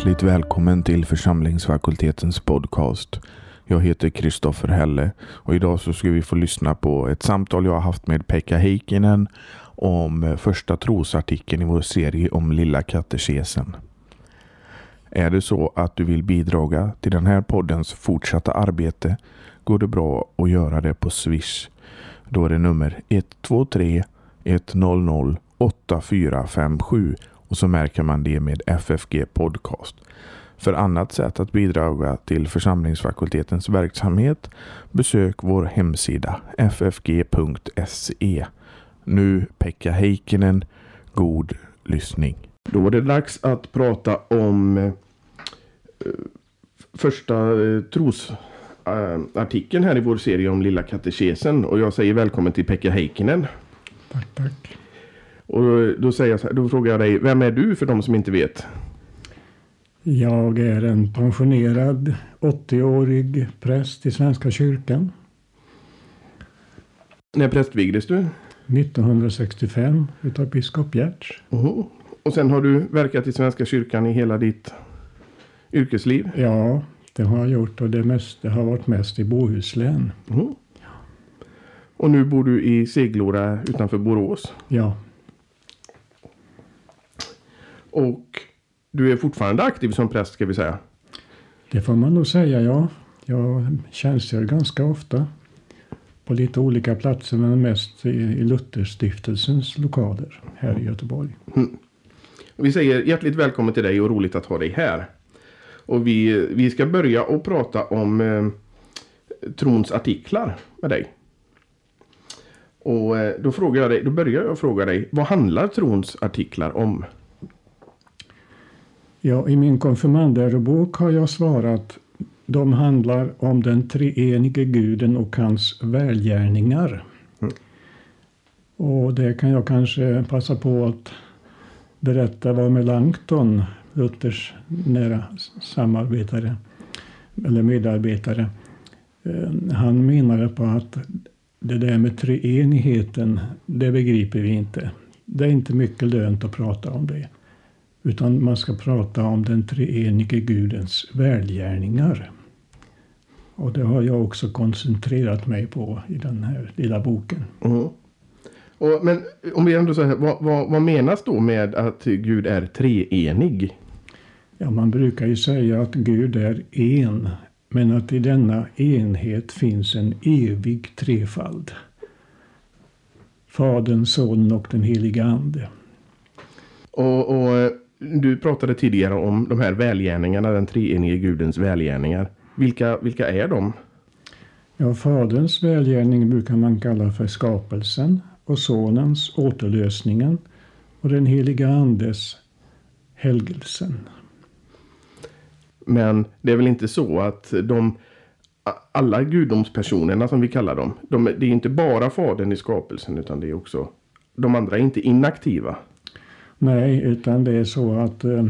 Hjärtligt välkommen till församlingsfakultetens podcast. Jag heter Kristoffer Helle och idag så ska vi få lyssna på ett samtal jag har haft med Pekka Heikkinen om första trosartikeln i vår serie om Lilla katekesen. Är det så att du vill bidraga till den här poddens fortsatta arbete går det bra att göra det på Swish. Då är det nummer 123 100 8457 och så märker man det med FFG Podcast. För annat sätt att bidra till församlingsfakultetens verksamhet besök vår hemsida ffg.se. Nu Pekka Heikkinen, god lyssning. Då var det dags att prata om eh, första eh, trosartikeln här i vår serie om Lilla katekesen. Och jag säger välkommen till Pekka Heikkinen. Tack, tack. Och då, säger jag så här, då frågar jag dig, vem är du för de som inte vet? Jag är en pensionerad 80-årig präst i Svenska kyrkan. När prästvigdes du? 1965 utav biskop Gertz. Uh Och sen har du verkat i Svenska kyrkan i hela ditt yrkesliv? Ja, det har jag gjort och det, mest, det har varit mest i Bohuslän. Uh Och nu bor du i Seglora utanför Borås? Ja. Och du är fortfarande aktiv som präst ska vi säga? Det får man nog säga ja. Jag tjänstgör ganska ofta. På lite olika platser men mest i, Lutherstiftelsens lokaler här i Göteborg. Mm. Vi säger hjärtligt välkommen till dig och roligt att ha dig här. Och vi, vi ska börja och prata om eh, trons artiklar med dig. Och eh, då, frågar jag dig, då börjar jag fråga dig, vad handlar trons artiklar om? Ja, i min konfirmandlärobok har jag svarat de handlar om den treenige guden och hans välgärningar. Mm. Och det kan jag kanske passa på att berätta vad Melanchthon, Luthers nära samarbetare eller medarbetare, eh, han menade på att det där med treenigheten, det begriper vi inte. Det är inte mycket lönt att prata om det. Utan man ska prata om den treenige Gudens välgärningar. Och det har jag också koncentrerat mig på i den här lilla boken. Mm. Och, men om vi ändå säger, vad, vad, vad menas då med att Gud är treenig? Ja, man brukar ju säga att Gud är en, men att i denna enhet finns en evig trefald. Fadern, Sonen och den heliga Ande. Och, och du pratade tidigare om de här välgärningarna, den treenige Gudens välgärningar. Vilka, vilka är de? Ja, Faderns välgärning brukar man kalla för skapelsen och Sonens återlösningen och den heliga Andes helgelsen. Men det är väl inte så att de alla gudomspersonerna som vi kallar dem, de, det är inte bara Fadern i skapelsen utan det är också de andra är inte inaktiva. Nej, utan det är så att eh,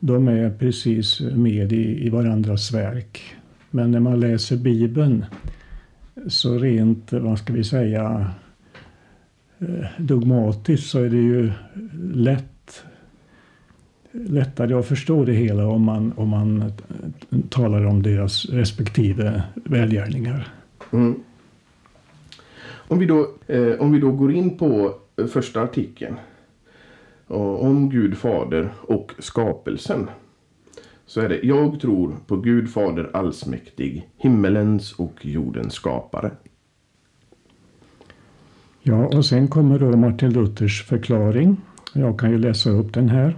de är precis med i, i varandras verk. Men när man läser Bibeln så rent, vad ska vi säga, eh, dogmatiskt så är det ju lätt lättare att förstå det hela om man, om man talar om deras respektive välgärningar. Mm. Om, vi då, eh, om vi då går in på första artikeln om Gud fader och skapelsen. Så är det, jag tror på Gud fader allsmäktig, himmelens och jordens skapare. Ja, och sen kommer då Martin Luthers förklaring. Jag kan ju läsa upp den här.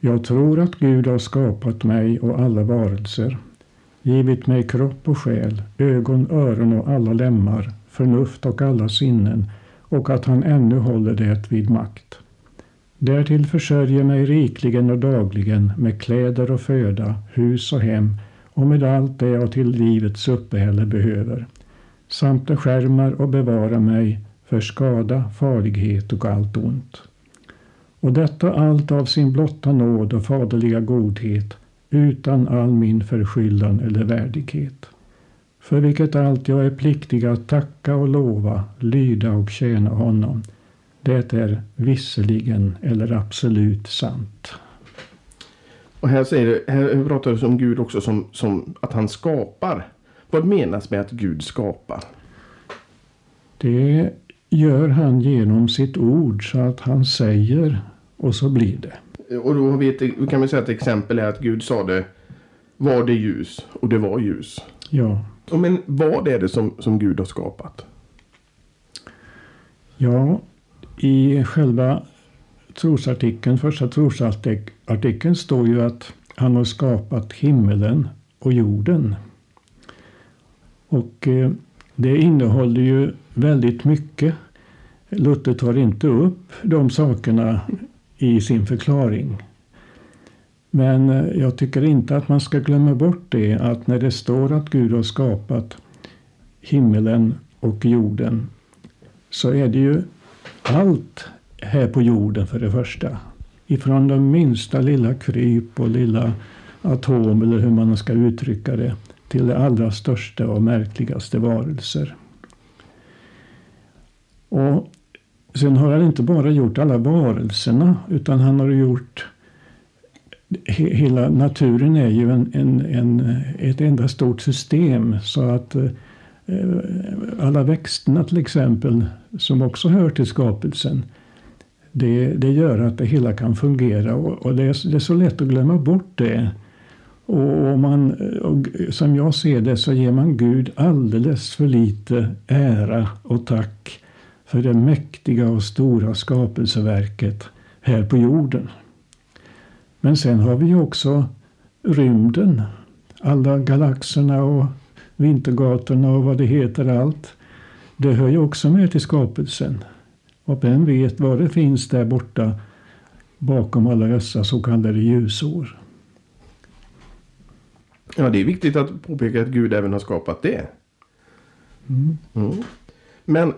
Jag tror att Gud har skapat mig och alla varelser, givit mig kropp och själ, ögon, öron och alla lemmar, förnuft och alla sinnen och att han ännu håller det vid makt. Därtill försörjer mig rikligen och dagligen med kläder och föda, hus och hem och med allt det jag till livets uppehälle behöver, samt beskärmar och bevarar mig för skada, farlighet och allt ont. Och detta allt av sin blotta nåd och faderliga godhet, utan all min förskyllan eller värdighet. För vilket allt jag är pliktig att tacka och lova, lyda och tjäna honom, det är visserligen eller absolut sant. Och här, säger det, här pratar det om Gud också som, som att han skapar. Vad menas med att Gud skapar? Det gör han genom sitt ord så att han säger och så blir det. Och då vet, kan vi säga att ett exempel är att Gud sa det var det ljus och det var ljus. Ja. Men vad är det som, som Gud har skapat? Ja, i själva trosartikeln, första trosartikeln står ju att han har skapat himmelen och jorden. Och eh, det innehåller ju väldigt mycket. Luther tar inte upp de sakerna i sin förklaring. Men eh, jag tycker inte att man ska glömma bort det att när det står att Gud har skapat himmelen och jorden så är det ju allt här på jorden för det första. Ifrån de minsta lilla kryp och lilla atom eller hur man ska uttrycka det till de allra största och märkligaste varelser. Och Sen har han inte bara gjort alla varelserna utan han har gjort hela naturen är ju en, en, en, ett enda stort system så att eh, Eh, alla växterna till exempel som också hör till skapelsen det, det gör att det hela kan fungera och, och det, är, det, är, så lätt att glömma bort det. Och, och man, och som jag ser det så ger man Gud alldeles för lite ära och tack för det mäktiga och stora skapelseverket här på jorden. Men sen har vi också rymden. Alla galaxerna och vintergatorna och vad det heter allt. Det hör ju också med till skapelsen. Och vem vet vad det finns där borta bakom alla dessa så kallade ljusår. Ja, det är viktigt att påpeka att Gud även har skapat det. Mm. Mm. Men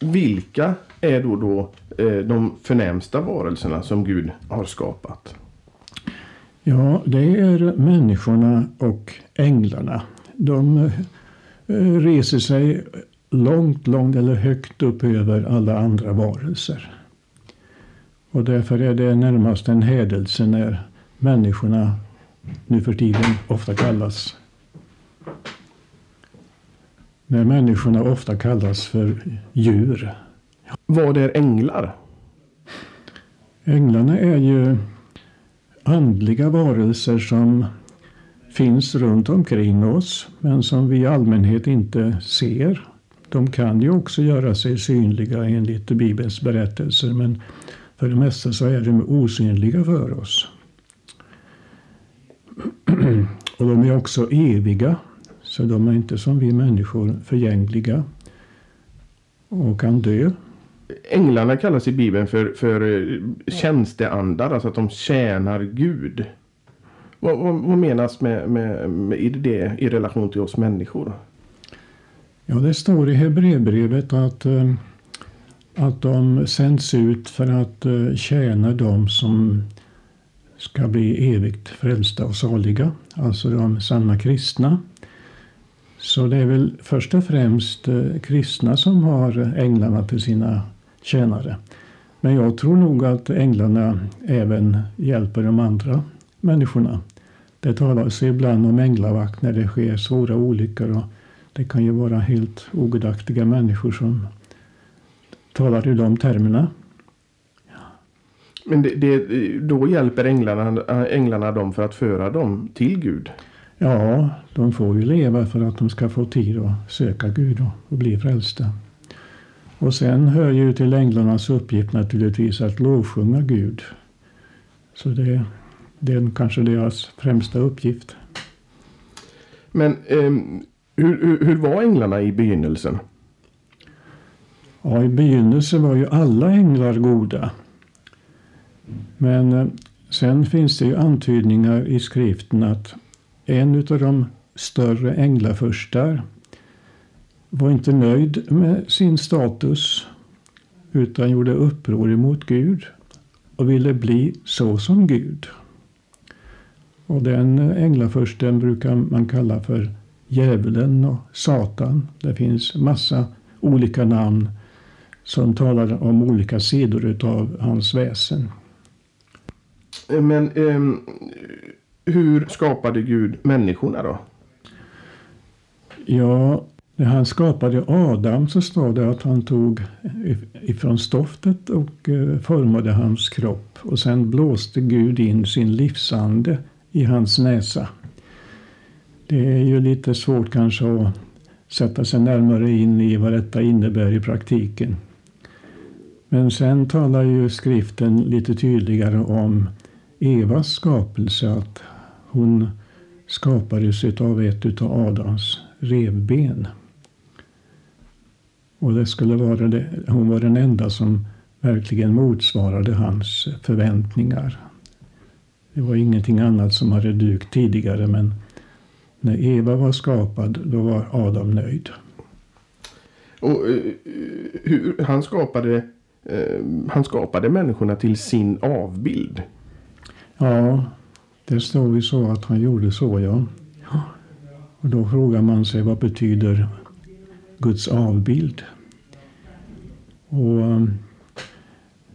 vilka är då, då eh, de förnämsta varelserna som Gud har skapat? Ja, det är människorna och änglarna. De eh, reser sig långt, långt eller högt upp över alla andra varelser. Och därför är det närmast en hädelse när människorna nu för tiden ofta kallas när människorna ofta kallas för djur. Vad är änglar? Änglarna är ju andliga varelser som finns runt omkring oss men som vi i allmänhet inte ser. De kan ju också göra sig synliga enligt Bibelns berättelser men för det mesta så är de osynliga för oss. Och de är också eviga så de är inte som vi människor förgängliga och kan dö. Änglarna kallas i Bibeln för, för eh, tjänsteandar, alltså att de tjänar Gud. Vad, vad, vad menas med, med, med det i relation till oss människor? Ja, det står i Hebreerbrevet att, eh, att de sänds ut för att eh, tjäna dem som ska bli evigt frälsta och saliga, alltså de sanna kristna. Så det är väl först och främst eh, kristna som har änglarna till sina tjänare. Men jag tror nog att änglarna även hjälper de andra människorna. Det talas ibland om änglavakt när det sker svåra olyckor och det kan ju vara helt ogudaktiga människor som talar i de termerna. Men det, det, då hjälper änglarna, änglarna dem för att föra dem till Gud? Ja, de får ju leva för att de ska få tid att söka Gud och, bli frälsta. Och sen hör ju till änglarnas uppgift naturligtvis att lovsjunga Gud. Så det, det är kanske deras främsta uppgift. Men eh, hur, hur var änglarna i begynnelsen? Ja, i begynnelsen var ju alla änglar goda. Men eh, sen finns det ju antydningar i skriften att en av de större änglafurstar var inte nöjd med sin status utan gjorde uppror emot Gud och ville bli så som Gud. Och den änglafursten brukar man kalla för djävulen och Satan. Det finns massa olika namn som talar om olika sidor av hans väsen. Men eh, hur skapade Gud människorna då? Ja, när han skapade Adam så står det att han tog ifrån stoftet och eh, formade hans kropp. Och sen blåste Gud in sin livsande i hans näsa. Det är ju lite svårt kanske att sätta sig närmare in i vad detta innebär i praktiken. Men sen talar ju skriften lite tydligare om Evas skapelse, att hon skapades av ett av Adams revben. Och det skulle vara det, hon var den enda som verkligen motsvarade hans förväntningar. Det var ingenting annat som hade dukt tidigare men när Eva var skapad då var Adam nöjd. Och uh, hur, han skapade uh, han skapade människorna till sin avbild. Ja, det står ju så att han gjorde så ja. Och då frågar man sig vad betyder Guds avbild? Och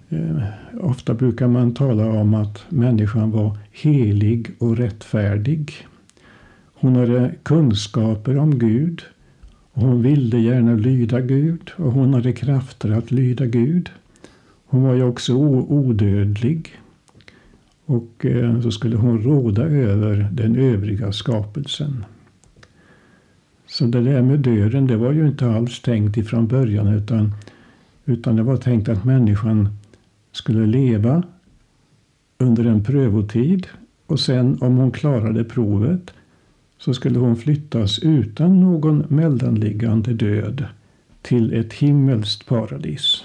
eh, Ofta brukar man tala om att människan var helig och rättfärdig. Hon hade kunskaper om Gud. Och hon ville gärna lyda Gud och hon hade krafter att lyda Gud. Hon var ju också odödlig. Och eh, så skulle hon råda över den övriga skapelsen. Så det där med döden, det var ju inte alls tänkt ifrån början utan, utan det var tänkt att människan skulle leva under en prövotid och sen om hon klarade provet så skulle hon flyttas utan någon mellanliggande död till ett himmelskt paradis.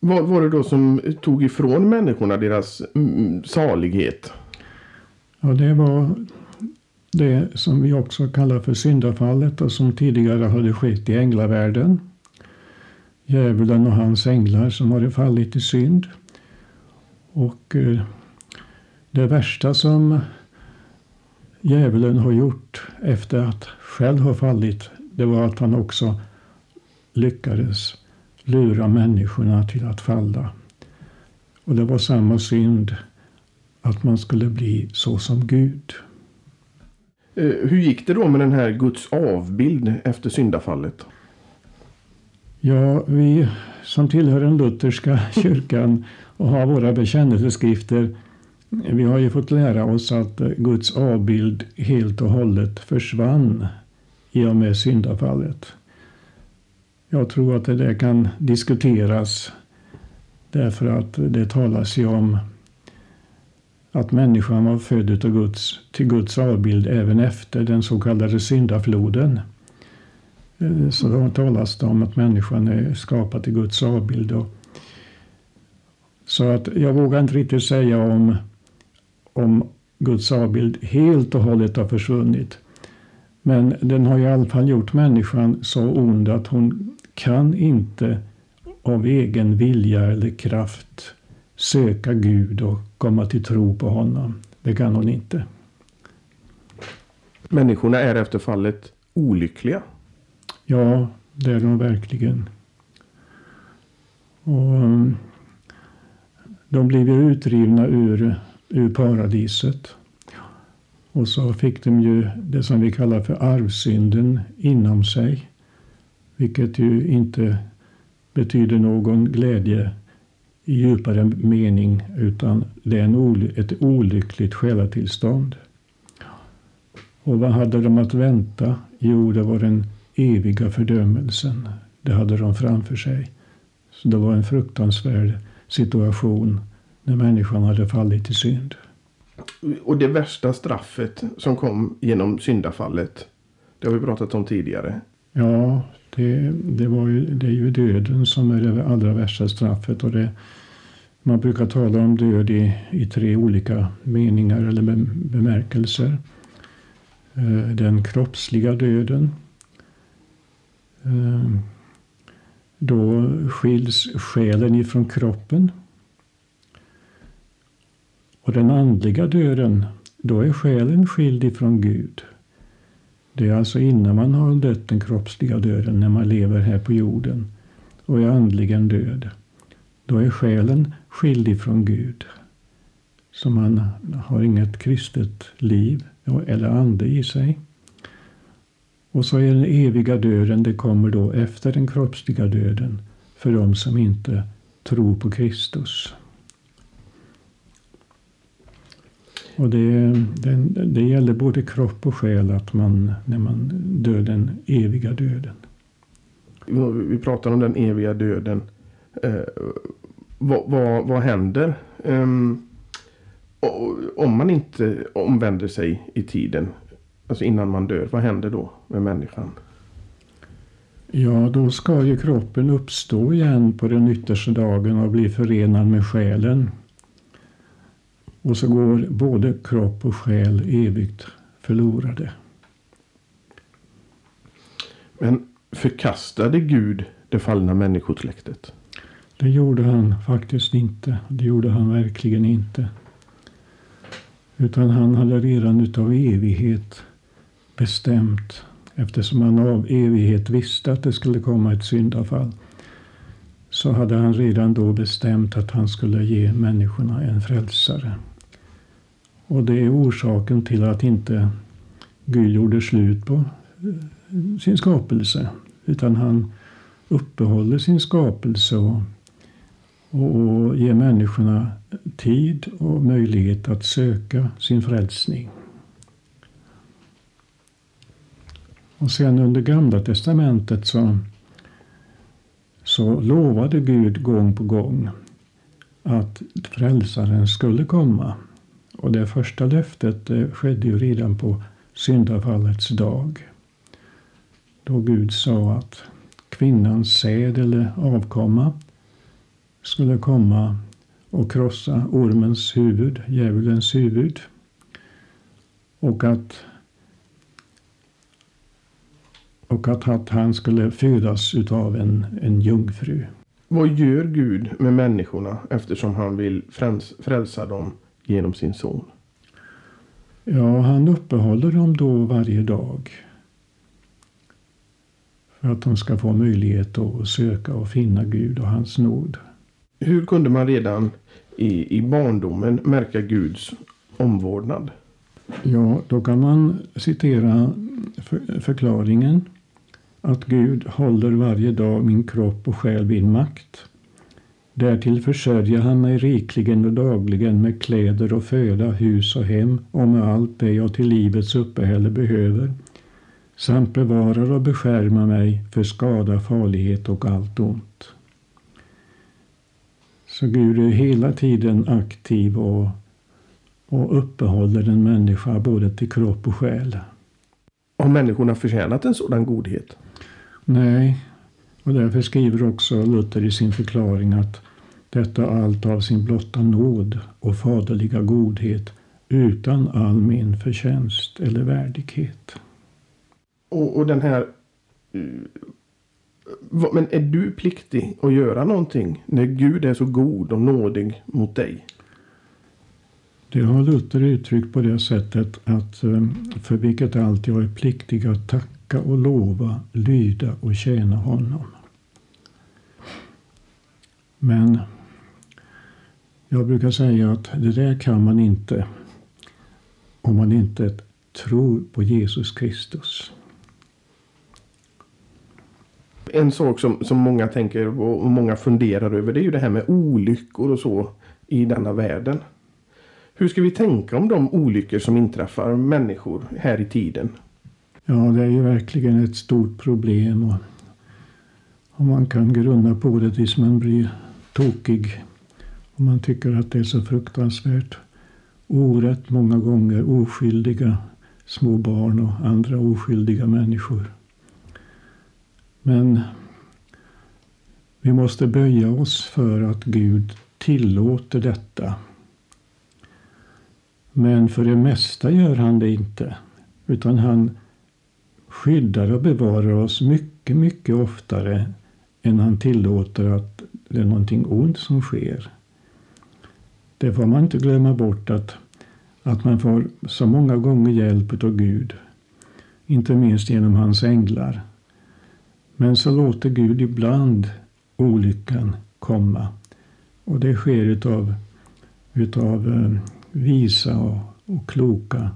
Vad var det då som tog ifrån människorna deras mm, salighet? Ja, det var det som vi också kallar för syndafallet och som tidigare hade skett i änglavärlden. Djävulen och hans änglar som hade fallit i synd. Och eh, det värsta som djävulen har gjort efter att själv ha fallit, det var att han också lyckades lura människorna till att falla. Och det var samma synd, att man skulle bli så som Gud. Eh, hur gick det då med den här Guds avbild efter syndafallet? Ja, vi som tillhör den lutherska kyrkan och har våra bekännelseskrifter vi har ju fått lära oss att Guds avbild helt och hållet försvann i och med syndafallet. Jag tror att det där kan diskuteras därför att det talas ju om att människan var född av Guds, till Guds avbild även efter den så kallade syndafloden. Eh, så då talas det om att människan är skapad till Guds avbild. Så att jag vågar inte riktigt säga om, om Guds avbild helt och hållet har försvunnit. Men den har i alla fall gjort människan så ond att hon kan inte av egen vilja eller kraft söka Gud och komma till tro på honom. Det kan hon inte. Människorna är efter fallet olyckliga. Ja, det är de verkligen. Och um, De blev utdrivna ur, ur paradiset. Och så fick de ju det som vi kallar för arvsynden inom sig. Vilket ju inte betyder någon glädje i djupare mening utan det är en ett olyckligt själatillstånd. Och vad hade de att vänta? Jo, det var en eviga fördömelsen. Det hade de framför sig. Så det var en fruktansvärd situation när människan hade fallit i synd. Och det värsta straffet som kom genom syndafallet, det har vi pratat om tidigare. Ja, det, det, var ju, det är ju döden som är det allra värsta straffet. Och det, man brukar tala om död i, i tre olika meningar eller bemärkelser. Eh, den kroppsliga döden. Eh, då skiljs själen ifrån kroppen. Och den andliga döden, då är själen skild ifrån Gud. Det är alltså innan man har dött den kroppsliga döden, när man lever här på jorden och är andligen död. Då är själen skild ifrån Gud. Så man har inget kristet liv eller ande i sig. Och så är den eviga döden, det kommer då efter den kroppsliga döden för de som inte tror på Kristus. Och det, det, det gäller både kropp och själ att man, när man dör den eviga döden. Vi pratar om den eviga döden. Eh, vad, vad, vad, händer eh, om man inte omvänder sig i tiden? Alltså innan man dör. Vad händer då med människan? Ja, då ska ju kroppen uppstå igen på den yttersta dagen och bli förenad med själen. Och så går både kropp och själ evigt förlorade. Men förkastade Gud det fallna människosläktet? Det gjorde han faktiskt inte. Det gjorde han verkligen inte. Utan han hade redan utav evighet bestämt eftersom han av evighet visste att det skulle komma ett syndafall så hade han redan då bestämt att han skulle ge människorna en frälsare. Och det är orsaken till att inte Gud gjorde slut på eh, sin skapelse. Utan han uppehåller sin skapelse och, och ger människorna tid och möjlighet att söka sin frälsning. Och sen under Gamla Testamentet så, så lovade Gud gång på gång att frälsaren skulle komma. Och det första löftet det skedde ju redan på syndafallets dag. Då Gud sa att kvinnans säd eller avkomma skulle komma och krossa ormens huvud, djävulens huvud. Och att, och att han skulle födas utav en, en jungfru. Vad gör Gud med människorna eftersom han vill frälsa dem genom sin son? Ja, han uppehåller dem då varje dag. För att de ska få möjlighet att söka och finna Gud och hans nåd. Hur kunde man redan i, i barndomen märka Guds omvårdnad? Ja, då kan man citera för, förklaringen att Gud håller varje dag min kropp och själ vid makt Därtill försörjer han mig rikligen och dagligen med kläder och föda, hus och hem och med allt det jag till livets uppehälle behöver samt bevarar och beskärmar mig för skada, farlighet och allt ont. Så Gud är hela tiden aktiv och, och uppehåller en människa både till kropp och själ. Har människorna förtjänat en sådan godhet? Nej, och därför skriver också Luther i sin förklaring att detta allt av sin blotta nåd och faderliga godhet utan all min förtjänst eller värdighet. Och, och den här... Men är du pliktig att göra någonting när Gud är så god och nådig mot dig? Det har Luther uttryckt på det sättet att eh, för vilket allt jag är pliktig att tacka tacka och lova, lyda och tjäna honom. Men jag brukar säga att det där kan man inte om man inte tror på Jesus Kristus. En sak som, som många tänker och många funderar över det är ju det här med olyckor och så i denna världen. Hur ska vi tänka om de olyckor som inträffar människor här i tiden? Ja, det är ju verkligen ett stort problem och, och man kan grunna på det tills man blir tokig. Och man tycker att det är så fruktansvärt orätt många gånger oskyldiga små barn och andra oskyldiga människor. Men vi måste böja oss för att Gud tillåter detta. Men för det mesta gör han det inte. Utan han skyddar och bevarar oss mycket, mycket oftare än han tillåter att det är någonting ont som sker. Det får man inte glömma bort att, att man får så många gånger hjälp av Gud. Inte minst genom hans änglar. Men så låter Gud ibland olyckan komma. Och det sker utav, utav eh, visa och, och kloka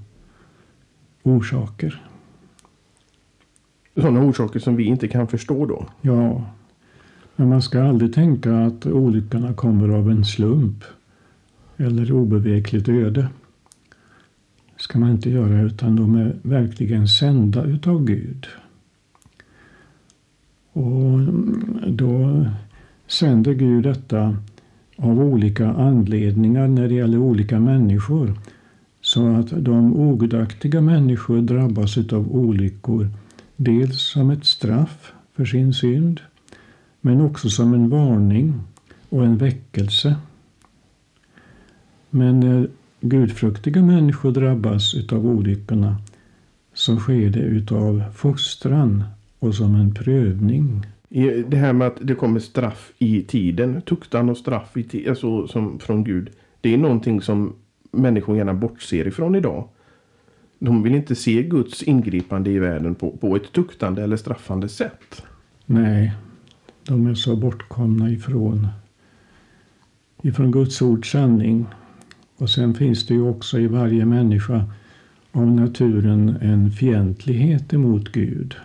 orsaker. Sådana orsaker som vi inte kan förstå då? Ja, men man ska aldrig tänka att olyckorna kommer av en slump eller obevekligt öde. Det ska man inte göra, utan de är verkligen sända utav Gud. Och då sänder Gud detta av olika anledningar när det gäller olika människor. Så att de ogudaktiga människor drabbas av olyckor. Dels som ett straff för sin synd, men också som en varning och en väckelse. Men när gudfruktiga människor drabbas av olyckorna så sker det utav fostran och som en prövning. Det här med att det kommer straff i tiden, tuktan och straff i alltså som från Gud. Det är någonting som människor gärna bortser ifrån idag. De vill inte se Guds ingripande i världen på, på ett tuktande eller straffande sätt. Nej, de är så bortkomna ifrån, ifrån Guds ords sanning. Och sen finns det ju också i varje människa av naturen en fientlighet emot Gud.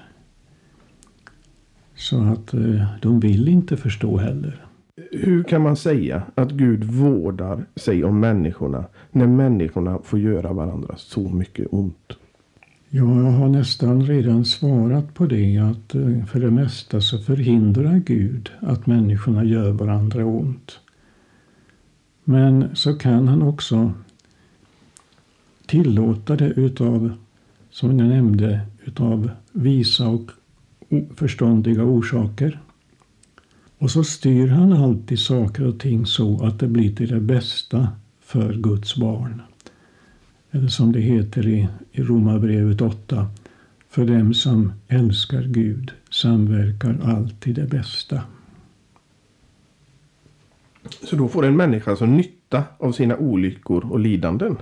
Så att eh, de vill inte förstå heller. Hur kan man säga att Gud vårdar sig om människorna när människorna får göra varandra så mycket ont? Ja, jag har nästan redan svarat på det att eh, för det mesta så förhindrar Gud att människorna gör varandra ont. Men så kan han också tillåta det utav, som jag nämnde, utav visa och förståndiga orsaker. Och så styr han alltid saker och ting så att det blir till det bästa för Guds barn. Eller som det heter i, i Romarbrevet 8. För dem som älskar Gud samverkar alltid det bästa. Så då får en människa alltså nytta av sina olyckor och lidanden?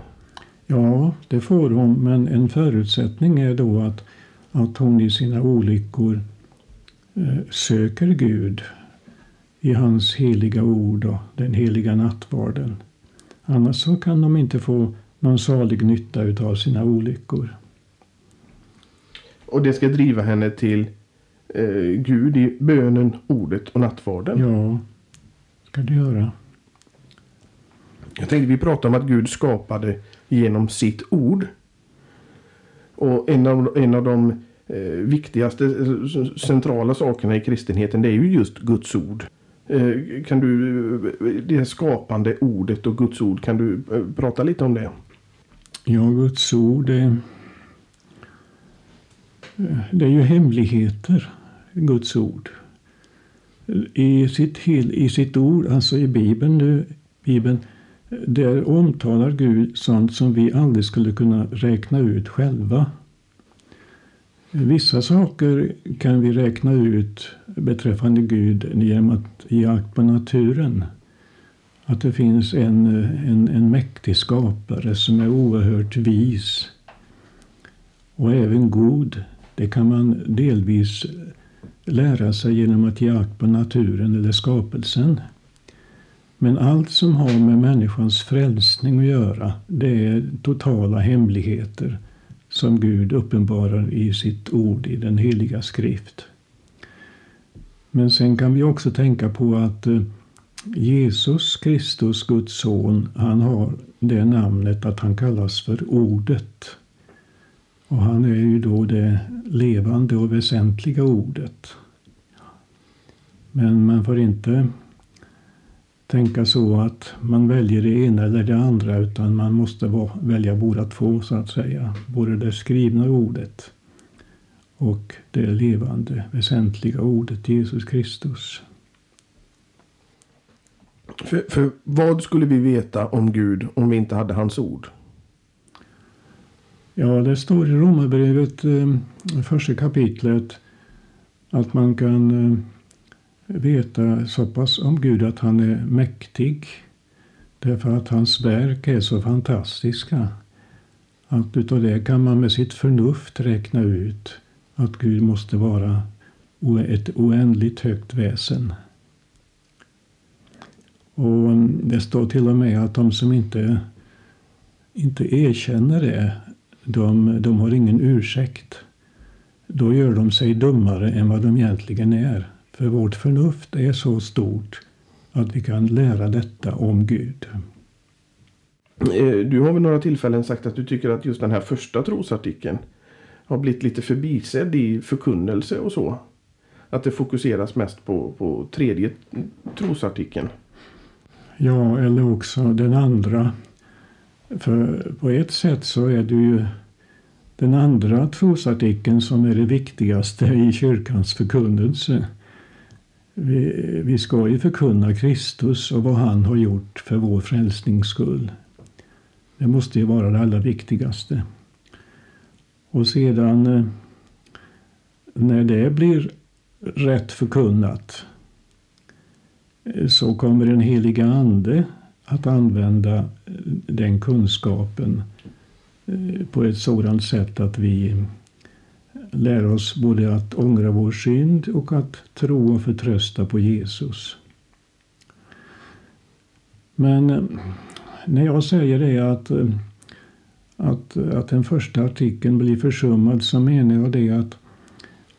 Ja, det får hon, men en förutsättning är då att, att hon i sina olyckor eh, söker Gud i hans heliga ord och den heliga nattvarden. Annars så kan de inte få någon salig nytta utav sina olyckor. Och det ska driva henne till eh, Gud i bönen, ordet och nattvarden? Ja, ska det göra. Jag tänkte vi pratade om att Gud skapade genom sitt ord. Och en av, en av de eh, viktigaste eh, centrala sakerna i kristenheten det är ju just Guds ord. Eh, kan du, eh, det skapande ordet och Guds ord, kan du eh, prata lite om det? Ja, Guds ord är, det är ju hemligheter, Guds ord. I sitt, hel, I sitt ord, alltså i Bibeln nu, Bibeln, där omtalar Gud sånt som vi aldrig skulle kunna räkna ut själva. Vissa saker kan vi räkna ut beträffande Gud genom att ge akt på naturen. Att det finns en, en, en mäktig skapare som är oerhört vis och även god. Det kan man delvis lära sig genom att ge akt på naturen eller skapelsen. Men allt som har med människans frälsning att göra, det är totala hemligheter som Gud uppenbarar i sitt ord i den heliga skrift. Men sen kan vi också tänka på att eh, Jesus Kristus, Guds son, han har det namnet att han kallas för Ordet. Och han är ju då det levande och väsentliga ordet. Men man får inte tänka så att man väljer det ena eller det andra utan man måste välja båda två så att säga. Både det skrivna ordet och det levande väsentliga ordet Jesus Kristus. För, för vad skulle vi veta om Gud om vi inte hade hans ord? Ja, det står i Romarbrevet, eh, första kapitlet, att man kan eh, veta så pass om Gud att han är mäktig. Därför att hans verk är så fantastiska. Att utav det kan man med sitt förnuft räkna ut att Gud måste vara ett oändligt högt väsen. Och Det står till och med att de som inte inte erkänner det, de, de har ingen ursäkt. Då gör de sig dummare än vad de egentligen är. För vårt förnuft är så stort att vi kan lära detta om Gud. Eh, du har vid några tillfällen sagt att du tycker att just den här första trosartikeln har blivit lite förbisedd i förkunnelse och så. Att det fokuseras mest på, på tredje trosartikeln. Ja, eller också den andra. För på ett sätt så är det ju den andra trosartikeln som är det viktigaste i kyrkans förkunnelse. Vi, vi ska ju förkunna Kristus och vad han har gjort för vår frälsnings skull. Det måste ju vara det allra viktigaste. Och sedan eh, när det blir rätt förkunnat eh, så kommer den heliga Ande att använda eh, den kunskapen på ett sådant sätt att vi lär oss både att ångra vår synd och att tro och förtrösta på Jesus. Men eh, när jag säger det att, eh, att, att den första artikeln blir försummad så menar jag det att,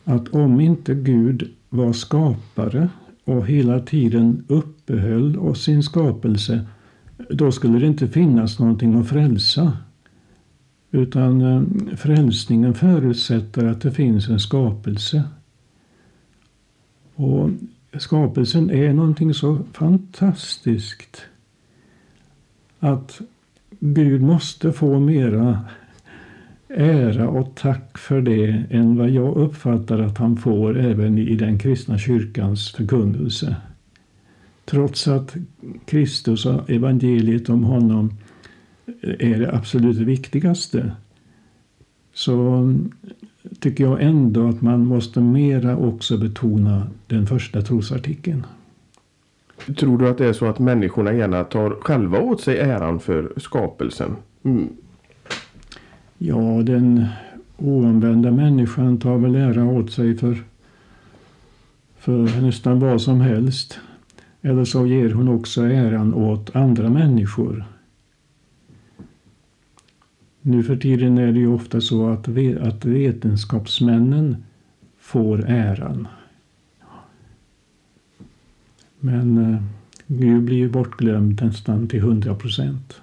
att om inte Gud var skapare och hela tiden uppehöll oss sin skapelse då skulle det inte finnas någonting att frälsa. Utan eh, frälsningen förutsätter att det finns en skapelse. Och skapelsen är någonting så fantastiskt att Gud måste få mera ära och tack för det än vad jag uppfattar att han får även i den kristna kyrkans förkunnelse. Trots att Kristus och evangeliet om honom är det absolut viktigaste så tycker jag ändå att man måste mera också betona den första trosartikeln. Tror du att det är så att människorna gärna tar själva åt sig äran för skapelsen? Mm. Ja, den oomvända människan tar väl ära åt sig för, för nästan vad som helst. Eller så ger hon också äran åt andra människor. Nu för tiden är det ju ofta så att, att vetenskapsmännen får äran. Men eh, Gud blir ju bortglömd nästan till hundra procent.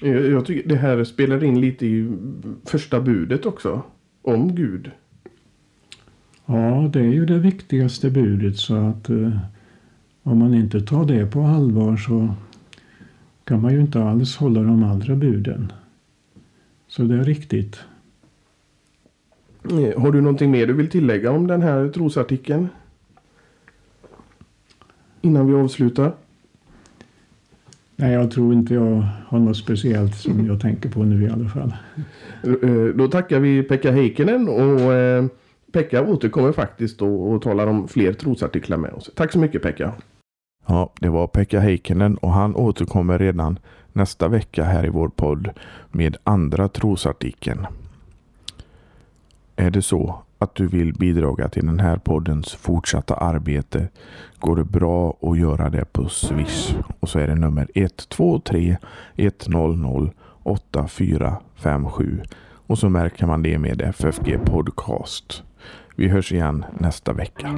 Jag tycker det här spelar in lite i första budet också. Om Gud. Ja, det är ju det viktigaste budet så att eh, om man inte tar det på allvar så kan man ju inte alls hålla de andra buden. Så det är riktigt. Eh, har du någonting mer du vill tillägga om den här trosartikeln? Innan vi avslutar. Nej, jag tror inte jag har något speciellt som jag tänker på nu i alla fall. Eh, då tackar vi Pekka Heikkinen och eh, Pekka återkommer faktiskt och talar om fler trosartiklar med oss. Tack så mycket Pekka. Ja, det var Pekka Heikkinen och han återkommer redan nästa vecka här i vår podd med andra trosartikeln. Är det så att du vill bidra till den här poddens fortsatta arbete går det bra att göra det på Swish. Och så är det nummer 123 100 8457 och så märker man det med FFG Podcast. Vi hörs igen nästa vecka.